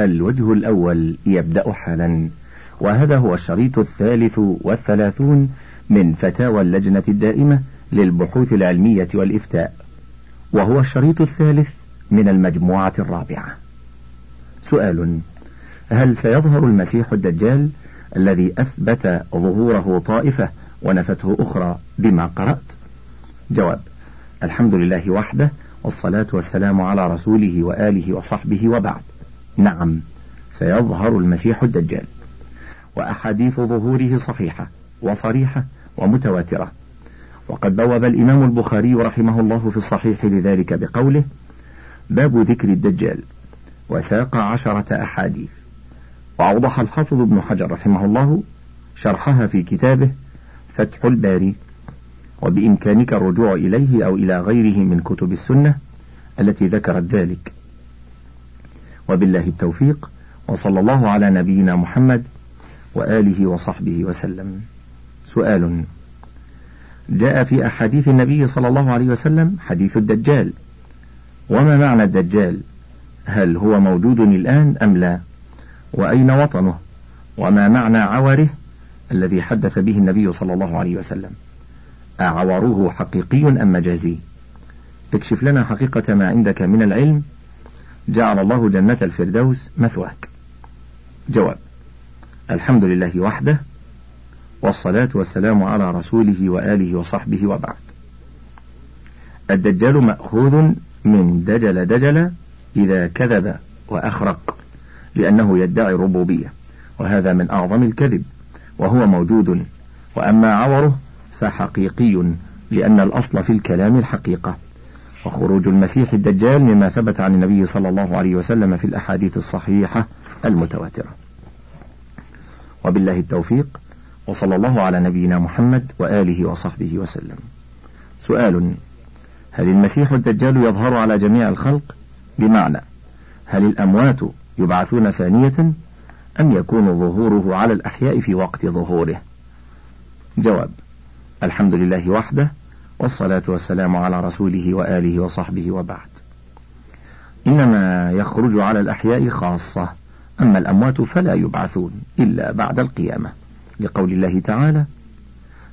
الوجه الأول يبدأ حالا. وهذا هو الشريط الثالث والثلاثون من فتاوى اللجنة الدائمة للبحوث العلمية والإفتاء. وهو الشريط الثالث من المجموعة الرابعة. سؤال هل سيظهر المسيح الدجال الذي أثبت ظهوره طائفة ونفته أخرى بما قرأت؟ جواب الحمد لله وحده والصلاة والسلام على رسوله وآله وصحبه وبعد. نعم سيظهر المسيح الدجال. وأحاديث ظهوره صحيحة وصريحة ومتواترة. وقد بوب الإمام البخاري رحمه الله في الصحيح لذلك بقوله باب ذكر الدجال وساق عشرة أحاديث وأوضح الحافظ ابن حجر رحمه الله شرحها في كتابه فتح الباري. وبإمكانك الرجوع إليه أو إلى غيره من كتب السنة التي ذكرت ذلك وبالله التوفيق وصلى الله على نبينا محمد وآله وصحبه وسلم. سؤال. جاء في أحاديث النبي صلى الله عليه وسلم حديث الدجال. وما معنى الدجال؟ هل هو موجود الآن أم لا؟ وأين وطنه؟ وما معنى عوره الذي حدث به النبي صلى الله عليه وسلم؟ أعوره حقيقي أم مجازي؟ اكشف لنا حقيقة ما عندك من العلم جعل الله جنة الفردوس مثواك. جواب الحمد لله وحده والصلاة والسلام على رسوله وآله وصحبه وبعد. الدجال مأخوذ من دجل دجل إذا كذب وأخرق لأنه يدعي الربوبية وهذا من أعظم الكذب وهو موجود وأما عوره فحقيقي لأن الأصل في الكلام الحقيقة. وخروج المسيح الدجال مما ثبت عن النبي صلى الله عليه وسلم في الأحاديث الصحيحة المتواترة. وبالله التوفيق وصلى الله على نبينا محمد وآله وصحبه وسلم. سؤال هل المسيح الدجال يظهر على جميع الخلق؟ بمعنى هل الأموات يبعثون ثانية أم يكون ظهوره على الأحياء في وقت ظهوره؟ جواب الحمد لله وحده والصلاة والسلام على رسوله وآله وصحبه وبعد. إنما يخرج على الأحياء خاصة أما الأموات فلا يبعثون إلا بعد القيامة لقول الله تعالى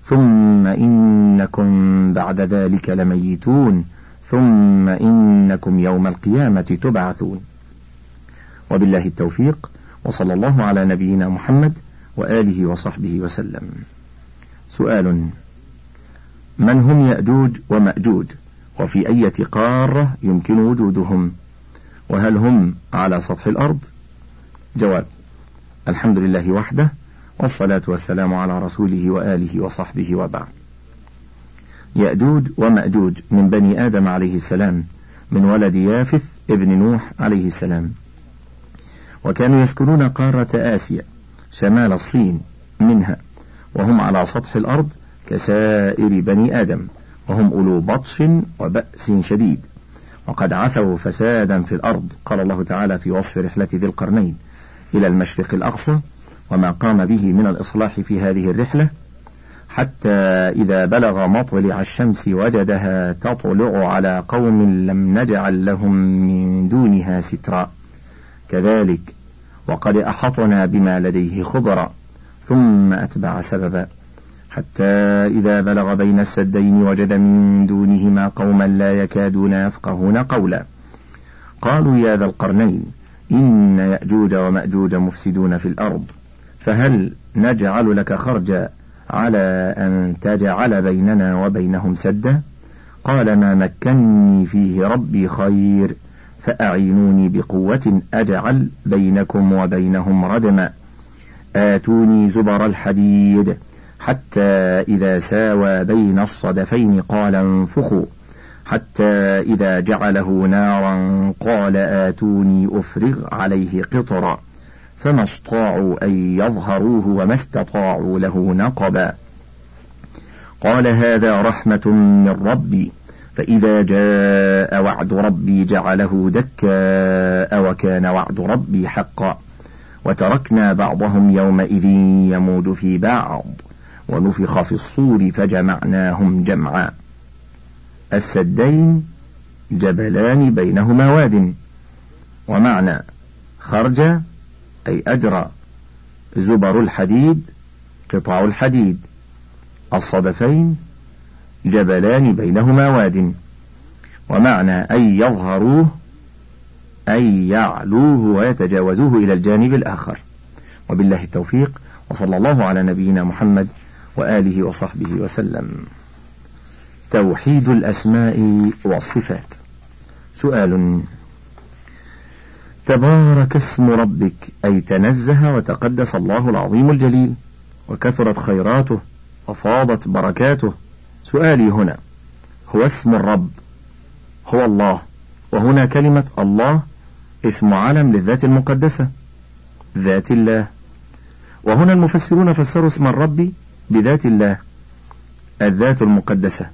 ثم إنكم بعد ذلك لميتون ثم إنكم يوم القيامة تبعثون. وبالله التوفيق وصلى الله على نبينا محمد وآله وصحبه وسلم. سؤال من هم يأجوج ومأجوج وفي أية قارة يمكن وجودهم؟ وهل هم على سطح الأرض؟ جواب الحمد لله وحده والصلاة والسلام على رسوله وآله وصحبه وبعد. يأجوج ومأجوج من بني آدم عليه السلام من ولد يافث ابن نوح عليه السلام. وكانوا يسكنون قارة آسيا شمال الصين منها وهم على سطح الأرض كسائر بني آدم وهم أولو بطش وبأس شديد. وقد عثوا فسادا في الأرض قال الله تعالى في وصف رحلة ذي القرنين إلى المشرق الأقصى وما قام به من الإصلاح في هذه الرحلة حتى إذا بلغ مطلع الشمس وجدها تطلع على قوم لم نجعل لهم من دونها سترا. كذلك وقد أحطنا بما لديه خبرا ثم أتبع سببا. حتى إذا بلغ بين السدين وجد من دونهما قوما لا يكادون يفقهون قولا. قالوا يا ذا القرنين إن يأجوج ومأجوج مفسدون في الأرض فهل نجعل لك خرجا على أن تجعل بيننا وبينهم سدا؟ قال ما مكني فيه ربي خير فأعينوني بقوة أجعل بينكم وبينهم ردما. آتوني زبر الحديد. حتى إذا ساوى بين الصدفين قال انفخوا. حتى إذا جعله نارا قال آتوني أفرغ عليه قطرا. فما استطاعوا أن يظهروه وما استطاعوا له نقبا. قال هذا رحمة من ربي. فإذا جاء وعد ربي جعله دكاء وكان وعد ربي حقا. وتركنا بعضهم يومئذ يموج في بعض. ونفخ في الصور فجمعناهم جمعا. السدين جبلان بينهما واد. ومعنى خرج أي أجرى. زبر الحديد قطع الحديد. الصدفين جبلان بينهما واد. ومعنى أي يظهروه أي يعلوه ويتجاوزوه إلى الجانب الآخر. وبالله التوفيق وصلى الله على نبينا محمد وآله وصحبه وسلم. توحيد الأسماء والصفات. سؤال. تبارك اسم ربك أي تنزه وتقدس الله العظيم الجليل وكثرت خيراته وفاضت بركاته. سؤالي هنا. هو اسم الرب؟ هو الله. وهنا كلمة الله اسم علم للذات المقدسة ذات الله. وهنا المفسرون فسروا اسم الرب بذات الله الذات المقدسة.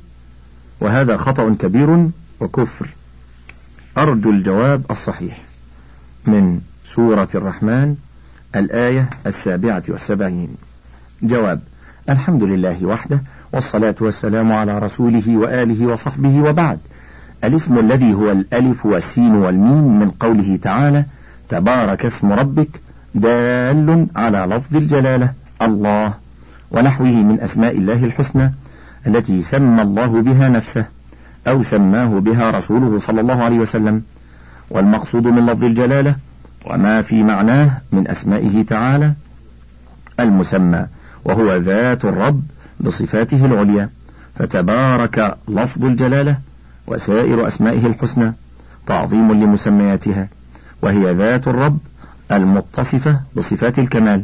وهذا خطأ كبير وكفر. أرجو الجواب الصحيح من سورة الرحمن الآية السابعة والسبعين. جواب الحمد لله وحده والصلاة والسلام على رسوله وآله وصحبه وبعد. الاسم الذي هو الألف والسين والميم من قوله تعالى تبارك اسم ربك دال على لفظ الجلالة الله. ونحوه من أسماء الله الحسنى التي سمى الله بها نفسه أو سماه بها رسوله صلى الله عليه وسلم والمقصود من لفظ الجلالة وما في معناه من أسمائه تعالى المسمى وهو ذات الرب بصفاته العليا فتبارك لفظ الجلالة وسائر أسمائه الحسنى تعظيم لمسمياتها وهي ذات الرب المتصفة بصفات الكمال.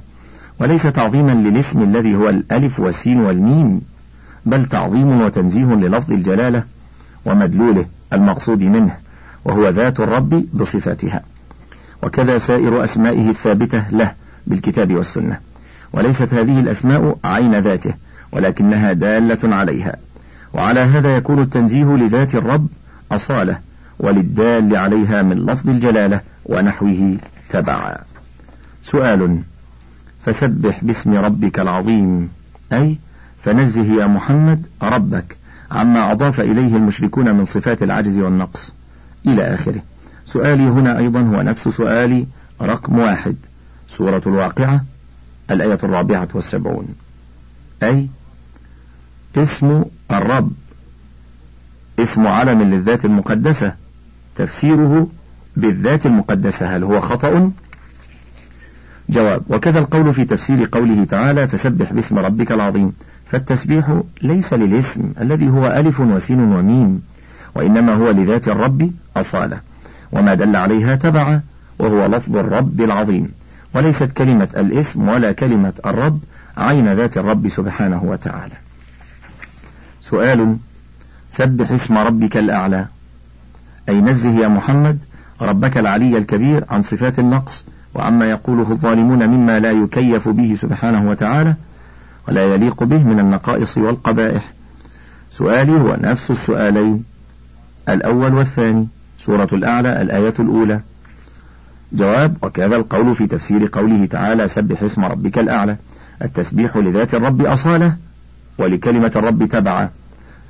وليس تعظيما للاسم الذي هو الألف والسين والميم بل تعظيم وتنزيه للفظ الجلالة ومدلوله المقصود منه وهو ذات الرب بصفاتها. وكذا سائر أسمائه الثابتة له بالكتاب والسنة. وليست هذه الأسماء عين ذاته ولكنها دالة عليها. وعلى هذا يكون التنزيه لذات الرب أصالة وللدال عليها من لفظ الجلالة ونحوه تبعا. سؤال فسبح باسم ربك العظيم. أي فنزه يا محمد ربك عما أضاف إليه المشركون من صفات العجز والنقص. إلى آخره. سؤالي هنا أيضا هو نفس سؤالي رقم واحد. سورة الواقعة الآية الرابعة والسبعون. أي اسم الرب اسم علم للذات المقدسة. تفسيره بالذات المقدسة هل هو خطأ؟ جواب. وكذا القول في تفسير قوله تعالى فسبح باسم ربك العظيم فالتسبيح ليس للاسم الذي هو ألف وسين وميم وإنما هو لذات الرب أصالة وما دل عليها تبع وهو لفظ الرب العظيم. وليست كلمة الاسم ولا كلمة الرب عين ذات الرب سبحانه وتعالى. سؤال سبح اسم ربك الأعلى أي نزه يا محمد ربك العلي الكبير عن صفات النقص وعما يقوله الظالمون مما لا يكيف به سبحانه وتعالى ولا يليق به من النقائص والقبائح. سؤالي هو نفس السؤالين الأول والثاني سورة الأعلى الآية الأولى. جواب وكذا القول في تفسير قوله تعالى سبح اسم ربك الأعلى. التسبيح لذات الرب أصالة ولكلمة الرب تبعا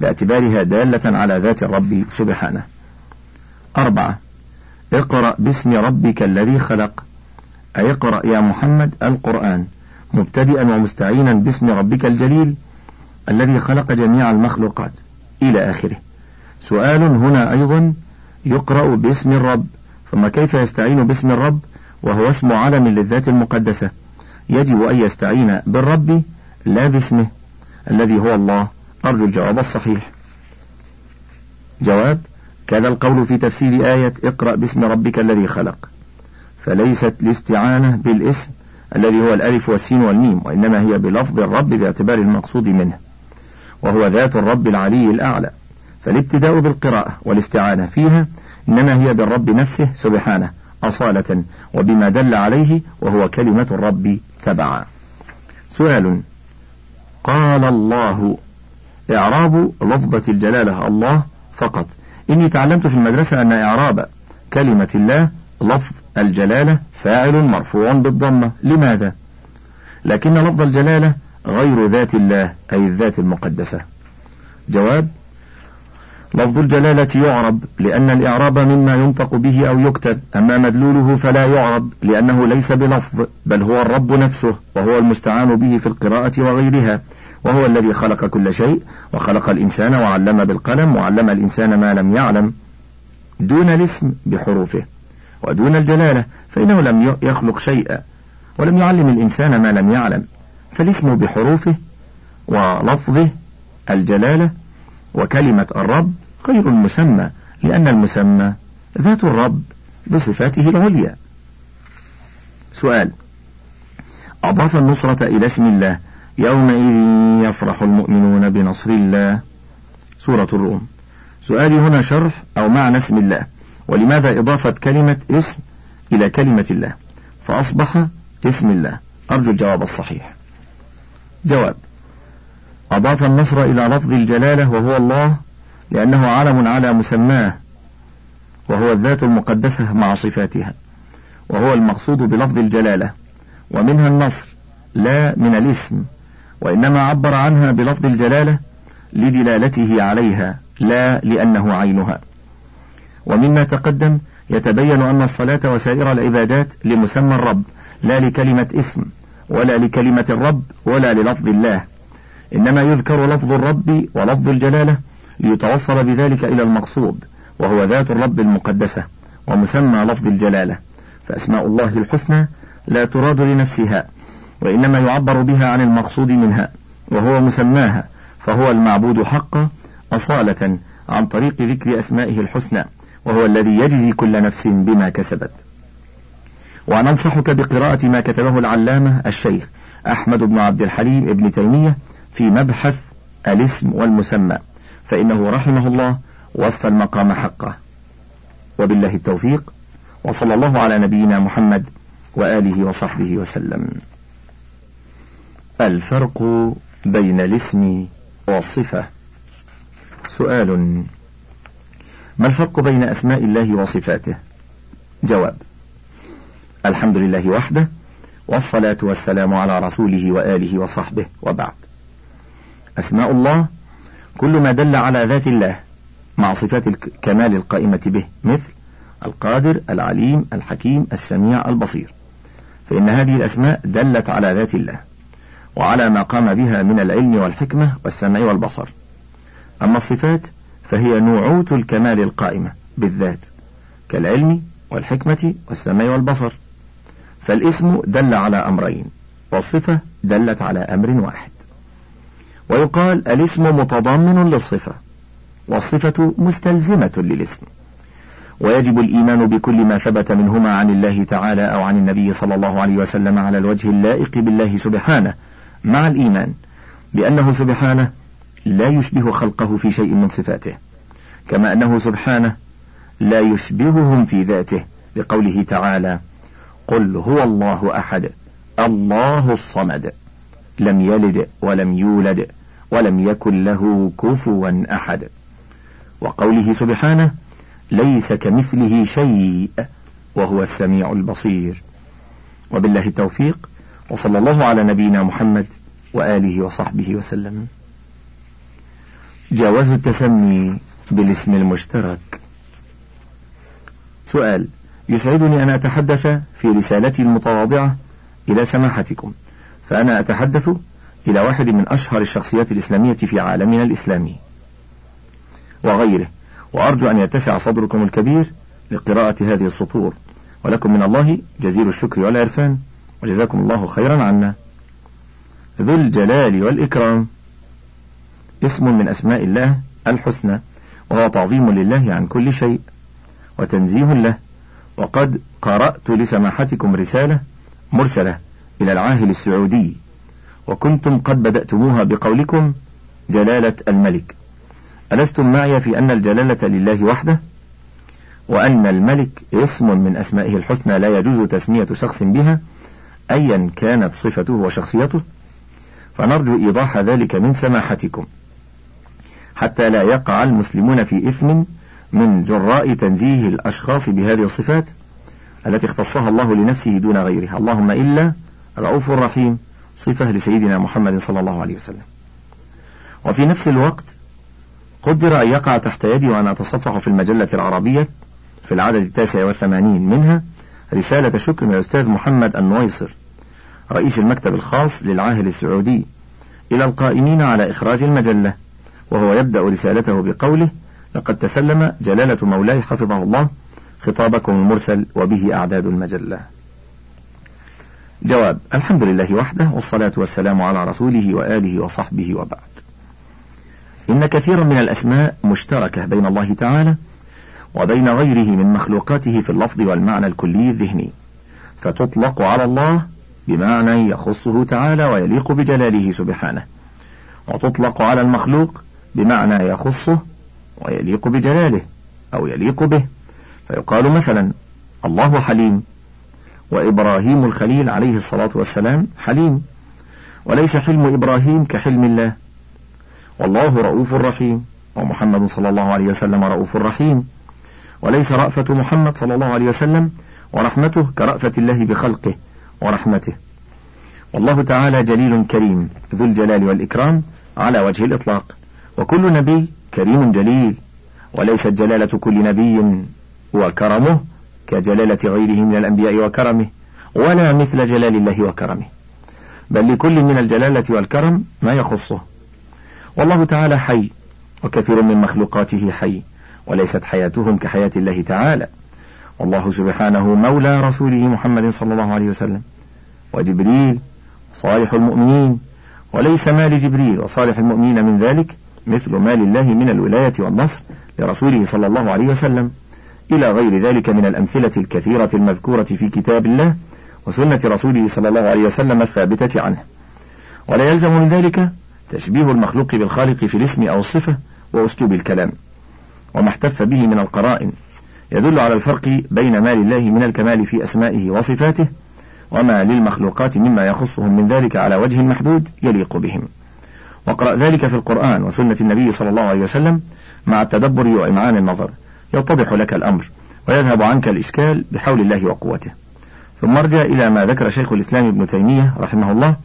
باعتبارها دالة على ذات الرب سبحانه. أربعة اقرأ باسم ربك الذي خلق. أي اقرأ يا محمد القرآن مبتدئا ومستعينا باسم ربك الجليل الذي خلق جميع المخلوقات إلى آخره. سؤال هنا أيضا يقرأ باسم الرب ثم كيف يستعين باسم الرب؟ وهو اسم علم للذات المقدسة. يجب أن يستعين بالرب لا باسمه الذي هو الله. أرجو الجواب الصحيح. جواب كذا القول في تفسير آية اقرأ باسم ربك الذي خلق. فليست الاستعانة بالاسم الذي هو الألف والسين والميم وإنما هي بلفظ الرب باعتبار المقصود منه وهو ذات الرب العلي الأعلى. فالابتداء بالقراءة والاستعانة فيها إنما هي بالرب نفسه سبحانه أصالة وبما دل عليه وهو كلمة الرب تبعا. سؤال قال الله إعراب لفظة الجلالة الله فقط. إني تعلمت في المدرسة أن إعراب كلمة الله لفظ الجلالة فاعل مرفوع بالضمة. لماذا؟ لكن لفظ الجلالة غير ذات الله أي الذات المقدسة. جواب لفظ الجلالة يعرب لأن الإعراب مما ينطق به أو يكتب أما مدلوله فلا يعرب لأنه ليس بلفظ بل هو الرب نفسه وهو المستعان به في القراءة وغيرها وهو الذي خلق كل شيء وخلق الإنسان وعلم بالقلم وعلم الإنسان ما لم يعلم دون الاسم بحروفه. ودون الجلالة فإنه لم يخلق شيئا ولم يعلم الإنسان ما لم يعلم. فالاسم بحروفه ولفظه الجلالة وكلمة الرب غير المسمى لأن المسمى ذات الرب بصفاته العليا. سؤال أضاف النصرة إلى اسم الله يومئذ يفرح المؤمنون بنصر الله. سورة الروم. سؤالي هنا شرح أو معنى اسم الله. ولماذا إضافة كلمة اسم إلى كلمة الله؟ فأصبح اسم الله. أرجو الجواب الصحيح. جواب. أضاف النصر إلى لفظ الجلالة وهو الله لأنه علم على مسماه وهو الذات المقدسة مع صفاتها وهو المقصود بلفظ الجلالة. ومنها النصر لا من الاسم وإنما عبر عنها بلفظ الجلالة لدلالته عليها لا لأنه عينها. ومما تقدم يتبين أن الصلاة وسائر العبادات لمسمى الرب لا لكلمة اسم ولا لكلمة الرب ولا للفظ الله. إنما يذكر لفظ الرب ولفظ الجلالة ليتوصل بذلك إلى المقصود وهو ذات الرب المقدسة ومسمى لفظ الجلالة. فأسماء الله الحسنى لا تراد لنفسها وإنما يعبر بها عن المقصود منها وهو مسماها فهو المعبود حقا أصالة عن طريق ذكر أسمائه الحسنى. وهو الذي يجزي كل نفس بما كسبت. وننصحك بقراءة ما كتبه العلامة الشيخ أحمد بن عبد الحليم ابن تيمية في مبحث الاسم والمسمى فإنه رحمه الله وفى المقام حقه. وبالله التوفيق وصلى الله على نبينا محمد وآله وصحبه وسلم. الفرق بين الاسم والصفة. سؤال. ما الفرق بين أسماء الله وصفاته؟ جواب الحمد لله وحده والصلاة والسلام على رسوله وآله وصحبه وبعد. أسماء الله كل ما دل على ذات الله مع صفات الكمال القائمة به مثل القادر العليم الحكيم السميع البصير. فإن هذه الأسماء دلت على ذات الله وعلى ما قام بها من العلم والحكمة والسمع والبصر. أما الصفات فهي نوعوت الكمال القائمة بالذات كالعلم والحكمة والسمع والبصر. فالاسم دل على أمرين والصفة دلت على أمر واحد. ويقال الاسم متضمن للصفة والصفة مستلزمة للاسم. ويجب الإيمان بكل ما ثبت منهما عن الله تعالى أو عن النبي صلى الله عليه وسلم على الوجه اللائق بالله سبحانه مع الإيمان بأنه سبحانه لا يشبه خلقه في شيء من صفاته كما أنه سبحانه لا يشبههم في ذاته لقوله تعالى قل هو الله أحد الله الصمد لم يلد ولم يولد ولم يكن له كفوا أحد وقوله سبحانه ليس كمثله شيء وهو السميع البصير وبالله التوفيق وصلى الله على نبينا محمد وآله وصحبه وسلم. جواز التسمي بالاسم المشترك. سؤال يسعدني أن أتحدث في رسالتي المتواضعة إلى سماحتكم فأنا أتحدث إلى واحد من أشهر الشخصيات الإسلامية في عالمنا الإسلامي وغيره وأرجو أن يتسع صدركم الكبير لقراءة هذه السطور. ولكم من الله جزيل الشكر والعرفان وجزاكم الله خيرا عنا. ذو الجلال والإكرام. اسم من أسماء الله الحسنى وهو تعظيم لله عن كل شيء وتنزيه له وقد قرأت لسماحتكم رسالة مرسلة إلى العاهل السعودي وكنتم قد بدأتموها بقولكم جلالة الملك. ألستم معي في أن الجلالة لله وحده؟ وأن الملك اسم من أسمائه الحسنى لا يجوز تسمية شخص بها أيا كانت صفته وشخصيته؟ فنرجو إيضاح ذلك من سماحتكم. حتى لا يقع المسلمون في إثم من جراء تنزيه الأشخاص بهذه الصفات التي اختصها الله لنفسه دون غيرها. اللهم إلا رؤوف رحيم صفة لسيدنا محمد صلى الله عليه وسلم. وفي نفس الوقت قدر أن يقع تحت يدي وأنا أتصفح في المجلة العربية في العدد التاسع والثمانين منها رسالة شكر من الأستاذ محمد النويصر رئيس المكتب الخاص للعاهل السعودي. إلى القائمين على إخراج المجلة. وهو يبدأ رسالته بقوله لقد تسلم جلالة مولاي حفظه الله خطابكم المرسل وبه أعداد المجلة. جواب الحمد لله وحده والصلاة والسلام على رسوله وآله وصحبه وبعد. إن كثيرا من الأسماء مشتركة بين الله تعالى وبين غيره من مخلوقاته في اللفظ والمعنى الكلي الذهني فتطلق على الله بمعنى يخصه تعالى ويليق بجلاله سبحانه وتطلق على المخلوق بمعنى يخصه ويليق بجلاله أو يليق به. فيقال مثلا الله حليم وإبراهيم الخليل عليه الصلاة والسلام حليم وليس حلم إبراهيم كحلم الله. والله رؤوف رحيم ومحمد صلى الله عليه وسلم رؤوف رحيم وليس رأفة محمد صلى الله عليه وسلم ورحمته كرأفة الله بخلقه ورحمته. والله تعالى جليل كريم ذو الجلال والإكرام على وجه الإطلاق. وكل نبي كريم جليل وليست جلالة كل نبي وكرمه كجلالة غيره من الأنبياء وكرمه ولا مثل جلال الله وكرمه. بل لكل من الجلالة والكرم ما يخصه. والله تعالى حي وكثير من مخلوقاته حي وليست حياتهم كحياة الله تعالى. والله سبحانه مولى رسوله محمد صلى الله عليه وسلم وجبريل صالح المؤمنين وليس ما لجبريل وصالح المؤمنين من ذلك مثل ما لله من الولاية والنصر لرسوله صلى الله عليه وسلم إلى غير ذلك من الأمثلة الكثيرة المذكورة في كتاب الله وسنة رسوله صلى الله عليه وسلم الثابتة عنه. ولا يلزم من ذلك تشبيه المخلوق بالخالق في الاسم أو الصفة وأسلوب الكلام وما احتف به من القرائن. يدل على الفرق بين ما لله من الكمال في أسمائه وصفاته وما للمخلوقات مما يخصهم من ذلك على وجه محدود يليق بهم. واقرأ ذلك في القرآن وسنة النبي صلى الله عليه وسلم مع التدبر وإمعان النظر. يتضح لك الأمر ويذهب عنك الإشكال بحول الله وقوته. ثم ارجع إلى ما ذكر شيخ الإسلام ابن تيمية رحمه الله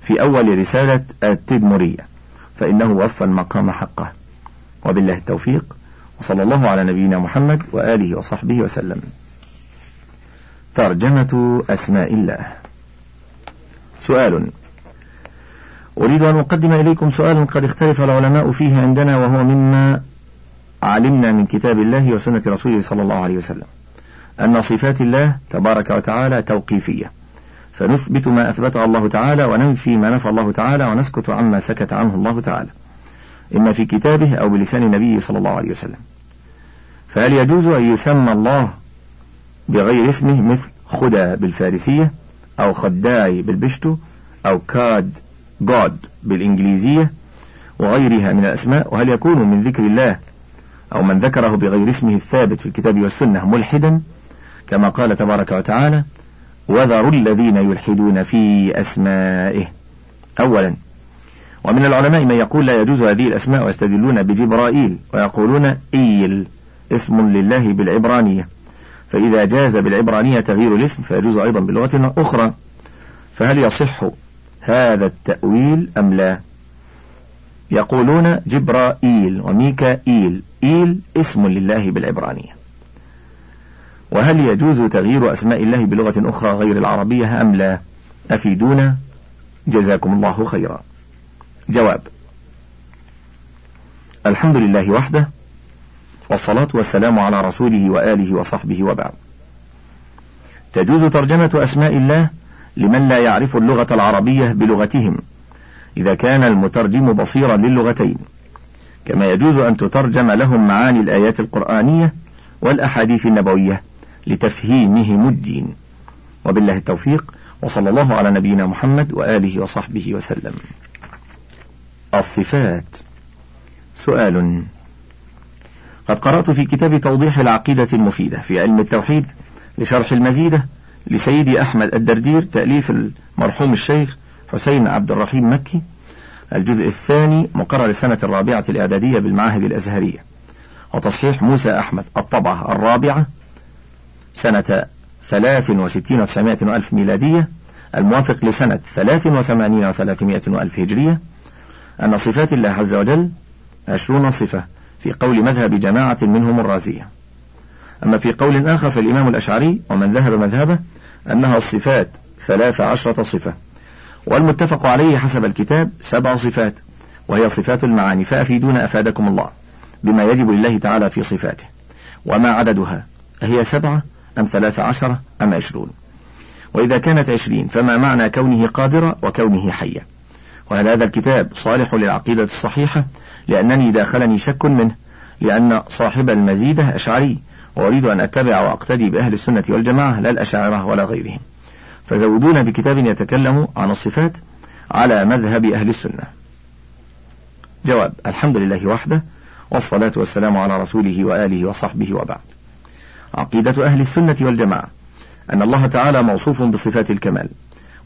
في أول رسالة التدمرية فإنه وفى المقام حقه. وبالله التوفيق. وصلى الله على نبينا محمد وآله وصحبه وسلم. ترجمة أسماء الله. سؤال. أريد أن أقدم إليكم سؤالا قد اختلف العلماء فيه عندنا وهو مما علمنا من كتاب الله وسنة رسوله صلى الله عليه وسلم. أن صفات الله تبارك وتعالى توقيفية. فنثبت ما أثبته الله تعالى وننفي ما نفى الله تعالى ونسكت عما سكت عنه الله تعالى. إما في كتابه أو بلسان النبي صلى الله عليه وسلم. فهل يجوز أن يسمى الله بغير اسمه مثل خدا بالفارسية أو خداعي بالبشتو أو كاد جود بالإنجليزية وغيرها من الأسماء وهل يكون من ذكر الله أو من ذكره بغير اسمه الثابت في الكتاب والسنة ملحدا؟ كما قال تبارك وتعالى وذروا الذين يلحدون في أسمائه أولا ومن العلماء من يقول لا يجوز هذه الأسماء ويستدلون بجبرائيل ويقولون إيل اسم لله بالعبرانية. فإذا جاز بالعبرانية تغيير الاسم فيجوز أيضا بلغة أخرى. فهل يصح هذا التأويل أم لا؟ يقولون جبرائيل وميكائيل إيل اسم لله بالعبرانية. وهل يجوز تغيير أسماء الله بلغة أخرى غير العربية أم لا؟ أفيدونا؟ جزاكم الله خيرا. جواب الحمد لله وحده والصلاة والسلام على رسوله وآله وصحبه وبعد. تجوز ترجمة أسماء الله لمن لا يعرف اللغة العربية بلغتهم إذا كان المترجم بصيرا للغتين. كما يجوز أن تترجم لهم معاني الآيات القرآنية والأحاديث النبوية لتفهيمهم الدين. وبالله التوفيق وصلى الله على نبينا محمد وآله وصحبه وسلم. الصفات. سؤال. قد قرأت في كتاب توضيح العقيدة المفيدة في علم التوحيد لشرح المزيدة لسيدي أحمد الدردير تأليف المرحوم الشيخ حسين عبد الرحيم مكي الجزء الثاني مقرر السنة الرابعة الإعدادية بالمعاهد الأزهرية. وتصحيح موسى أحمد الطبعة الرابعة سنة ثلاث وستين وتسعمائة وألف ميلادية الموافق لسنة ثلاث وثمانين وثلاثمائة وألف هجرية. أن صفات الله عز وجل عشرون صفة في قول مذهب جماعة منهم الرازية. أما في قول آخر فالإمام الأشعري ومن ذهب مذهبه أنها الصفات ثلاث عشرة صفة والمتفق عليه حسب الكتاب سبع صفات وهي صفات المعاني فأفيدونا أفادكم الله بما يجب لله تعالى في صفاته وما عددها هي سبعة أم ثلاث عشرة أم عشرون؟ وإذا كانت عشرين فما معنى كونه قادرة وكونه حيا وهل هذا الكتاب صالح للعقيدة الصحيحة؟ لأنني داخلني شك منه لأن صاحب المزيدة أشعري وأريد أن أتبع وأقتدي بأهل السنة والجماعة لا الأشاعرة ولا غيرهم. فزودونا بكتاب يتكلم عن الصفات على مذهب أهل السنة. جواب الحمد لله وحده والصلاة والسلام على رسوله وآله وصحبه وبعد. عقيدة أهل السنة والجماعة أن الله تعالى موصوف بصفات الكمال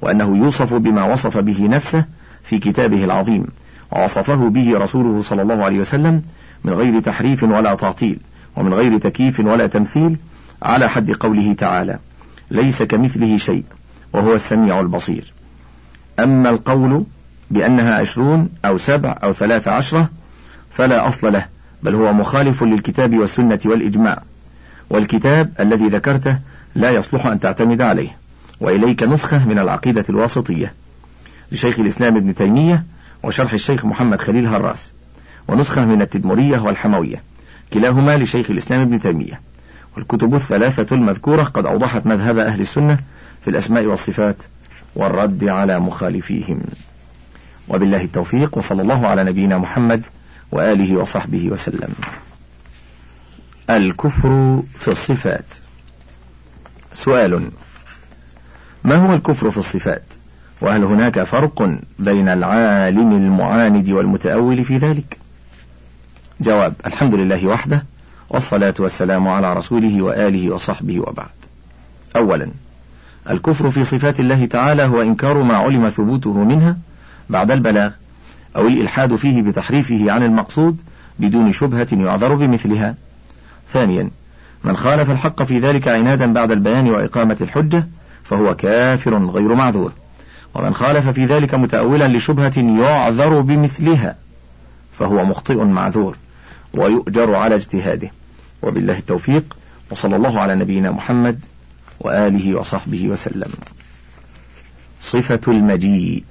وأنه يوصف بما وصف به نفسه في كتابه العظيم ووصفه به رسوله صلى الله عليه وسلم من غير تحريف ولا تعطيل. ومن غير تكييف ولا تمثيل على حد قوله تعالى ليس كمثله شيء وهو السميع البصير. أما القول بأنها عشرون أو سبع أو ثلاث عشرة فلا أصل له بل هو مخالف للكتاب والسنة والإجماع. والكتاب الذي ذكرته لا يصلح أن تعتمد عليه وإليك نسخة من العقيدة الواسطية. لشيخ الإسلام ابن تيمية وشرح الشيخ محمد خليل هراس ونسخة من التدمرية والحموية. كلاهما لشيخ الإسلام ابن تيمية. والكتب الثلاثة المذكورة قد أوضحت مذهب أهل السنة في الأسماء والصفات والرد على مخالفيهم. وبالله التوفيق وصلى الله على نبينا محمد وآله وصحبه وسلم. الكفر في الصفات. سؤال ما هو الكفر في الصفات؟ وهل هناك فرق بين العالم المعاند والمتأول في ذلك؟ جواب الحمد لله وحده والصلاة والسلام على رسوله وآله وصحبه وبعد. أولا الكفر في صفات الله تعالى هو إنكار ما علم ثبوته منها بعد البلاغ أو الإلحاد فيه بتحريفه عن المقصود بدون شبهة يعذر بمثلها. ثانيا من خالف الحق في ذلك عنادا بعد البيان وإقامة الحجة فهو كافر غير معذور. ومن خالف في ذلك متأولا لشبهة يعذر بمثلها فهو مخطئ معذور. ويؤجر على اجتهاده. وبالله التوفيق وصلى الله على نبينا محمد وآله وصحبه وسلم. صفة المجيء.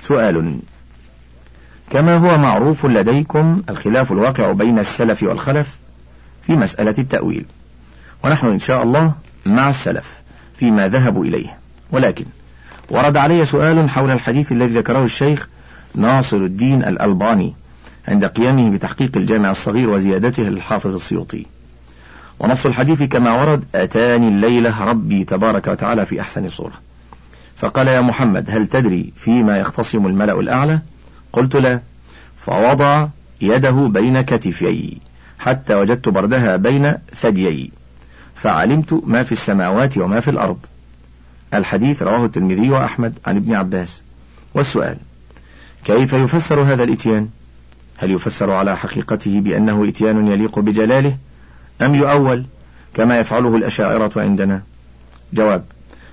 سؤال كما هو معروف لديكم الخلاف الواقع بين السلف والخلف في مسألة التأويل. ونحن إن شاء الله مع السلف فيما ذهبوا إليه. ولكن ورد علي سؤال حول الحديث الذي ذكره الشيخ ناصر الدين الألباني. عند قيامه بتحقيق الجامع الصغير وزيادته للحافظ السيوطي. ونص الحديث كما ورد أتاني الليلة ربي تبارك وتعالى في أحسن صورة. فقال يا محمد هل تدري فيما يختصم الملأ الأعلى؟ قلت لا. فوضع يده بين كتفي حتى وجدت بردها بين ثديي. فعلمت ما في السماوات وما في الأرض. الحديث رواه الترمذي وأحمد عن ابن عباس. والسؤال كيف يفسر هذا الإتيان؟ هل يفسر على حقيقته بأنه إتيان يليق بجلاله؟ أم يؤول كما يفعله الأشاعرة عندنا؟ جواب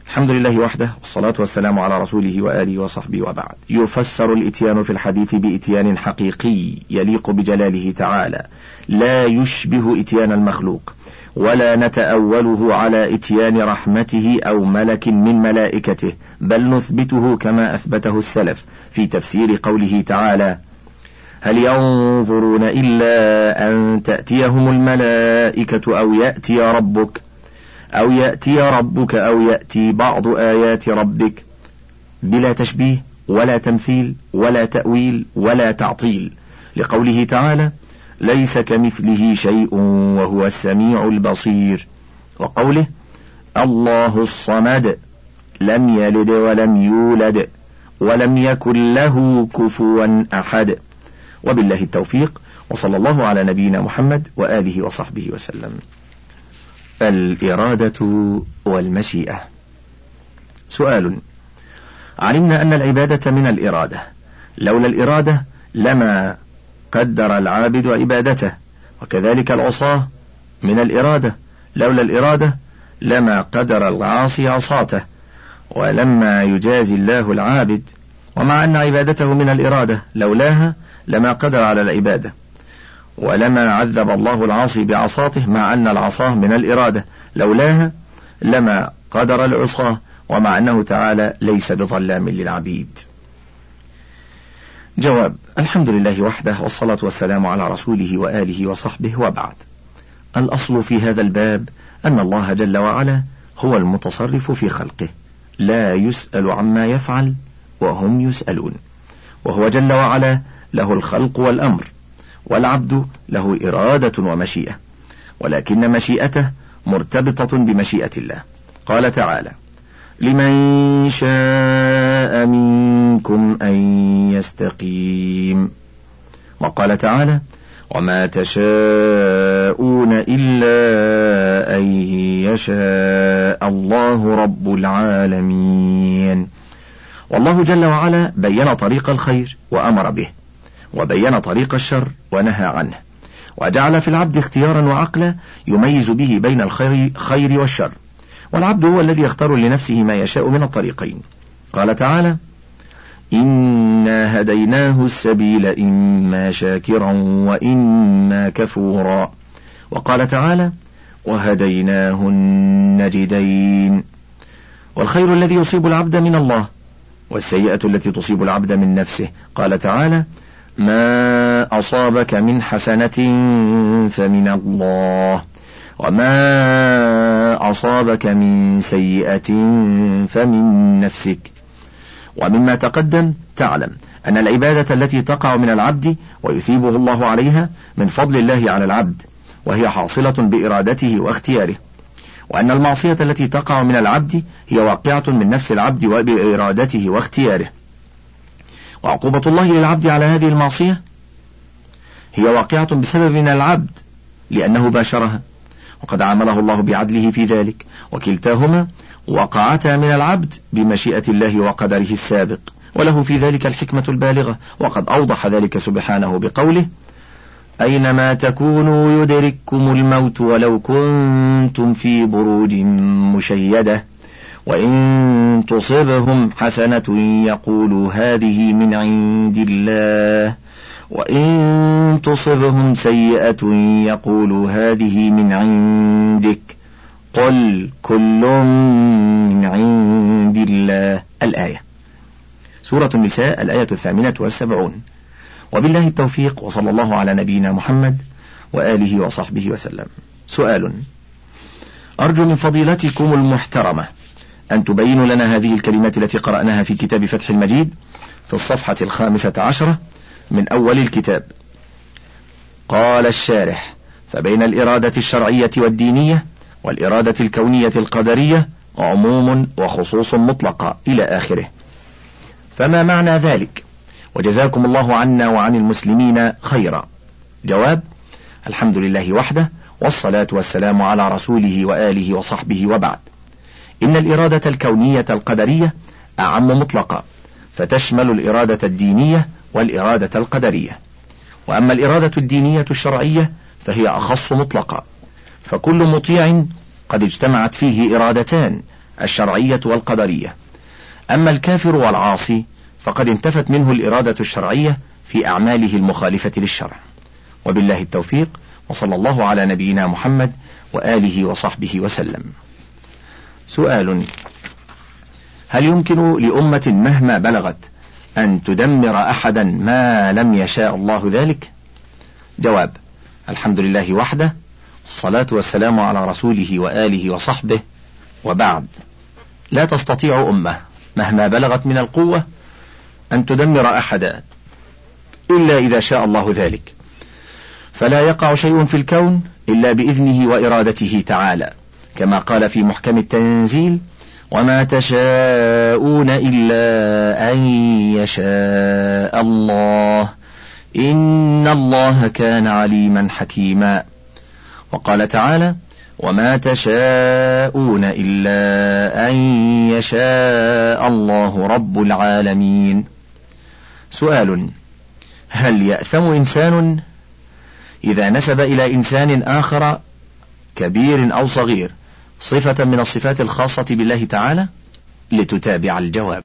الحمد لله وحده والصلاة والسلام على رسوله وآله وصحبه وبعد. يفسر الإتيان في الحديث بإتيان حقيقي يليق بجلاله تعالى. لا يشبه إتيان المخلوق ولا نتأوله على إتيان رحمته أو ملك من ملائكته بل نثبته كما أثبته السلف في تفسير قوله تعالى هل ينظرون إلا أن تأتيهم الملائكة أو يأتي ربك؟ أو يأتي ربك أو يأتي بعض آيات ربك؟ بلا تشبيه ولا تمثيل ولا تأويل ولا تعطيل. لقوله تعالى ليس كمثله شيء وهو السميع البصير. وقوله الله الصمد لم يلد ولم يولد ولم يكن له كفوا أحد. وبالله التوفيق وصلى الله على نبينا محمد وآله وصحبه وسلم. الإرادة والمشيئة. سؤال علمنا أن العبادة من الإرادة. لولا الإرادة لما قدر العابد عبادته وكذلك العصاة من الإرادة. لولا الإرادة لما قدر العاصي عصاته ولما يجازي الله العابد. ومع أن عبادته من الإرادة لولاها لما قدر على العبادة. ولما عذب الله العاصي بعصاته مع أن العصاه من الإرادة. لولاها لما قدر العصاة ومع أنه تعالى ليس بظلام للعبيد. جواب الحمد لله وحده والصلاة والسلام على رسوله وآله وصحبه وبعد. الأصل في هذا الباب أن الله جل وعلا هو المتصرف في خلقه. لا يسأل عما يفعل وهم يسألون. وهو جل وعلا له الخلق والأمر والعبد له إرادة ومشيئة ولكن مشيئته مرتبطة بمشيئة الله. قال تعالى لمن شاء منكم أن يستقيم وقال تعالى وما تشاءون إلا أن يشاء الله رب العالمين والله جل وعلا بين طريق الخير وأمر به. وبين طريق الشر ونهى عنه. وجعل في العبد اختيارا وعقلا يميز به بين الخير والشر. والعبد هو الذي يختار لنفسه ما يشاء من الطريقين. قال تعالى إنا هديناه السبيل إما شاكرا وإما كفورا. وقال تعالى وهديناه النجدين والخير الذي يصيب العبد من الله والسيئة التي تصيب العبد من نفسه. قال تعالى ما أصابك من حسنة فمن الله وما أصابك من سيئة فمن نفسك ومما تقدم تعلم أن العبادة التي تقع من العبد ويثيبه الله عليها من فضل الله على العبد وهي حاصلة بإرادته واختياره وأن المعصية التي تقع من العبد هي واقعة من نفس العبد وبإرادته واختياره وعقوبة الله للعبد على هذه المعصية هي واقعة بسبب من العبد لأنه باشرها وقد عامله الله بعدله في ذلك وكلتاهما وقعتا من العبد بمشيئة الله وقدره السابق وله في ذلك الحكمة البالغة وقد أوضح ذلك سبحانه بقوله أينما تكونوا يدرككم الموت ولو كنتم في بروج مشيدة. وإن تصبهم حسنة يقولوا هذه من عند الله. وإن تصبهم سيئة يقولوا هذه من عندك. قل كل من عند الله. الآية. سورة النساء الآية الثامنة والسبعون. وبالله التوفيق وصلى الله على نبينا محمد وآله وصحبه وسلم. سؤال. أرجو من فضيلتكم المحترمة. أن تبينوا لنا هذه الكلمات التي قرأناها في كتاب فتح المجيد في الصفحة الخامسة عشرة من أول الكتاب. قال الشارح فبين الإرادة الشرعية والدينية والإرادة الكونية القدرية عموم وخصوص مطلقة إلى آخره. فما معنى ذلك؟ وجزاكم الله عنا وعن المسلمين خيرا. جواب الحمد لله وحده والصلاة والسلام على رسوله وآله وصحبه وبعد. إن الإرادة الكونية القدرية أعم مطلقا فتشمل الإرادة الدينية والإرادة القدرية. وأما الإرادة الدينية الشرعية فهي أخص مطلقا فكل مطيع قد اجتمعت فيه إرادتان الشرعية والقدرية. أما الكافر والعاصي فقد انتفت منه الإرادة الشرعية في أعماله المخالفة للشرع. وبالله التوفيق وصلى الله على نبينا محمد وآله وصحبه وسلم. سؤال. هل يمكن لأمة مهما بلغت أن تدمر أحدا ما لم يشاء الله ذلك؟ جواب الحمد لله وحده الصلاة والسلام على رسوله وآله وصحبه وبعد. لا تستطيع أمة مهما بلغت من القوة أن تدمر أحدا إلا إذا شاء الله ذلك. فلا يقع شيء في الكون إلا بإذنه وإرادته تعالى. كما قال في محكم التنزيل وما تشاءون إلا أن يشاء الله. إن الله كان عليما حكيما. وقال تعالى وما تشاءون إلا أن يشاء الله رب العالمين. سؤال هل يأثم إنسان إذا نسب إلى إنسان آخر كبير أو صغير؟ صفة من الصفات الخاصة بالله تعالى لتتابع الجواب.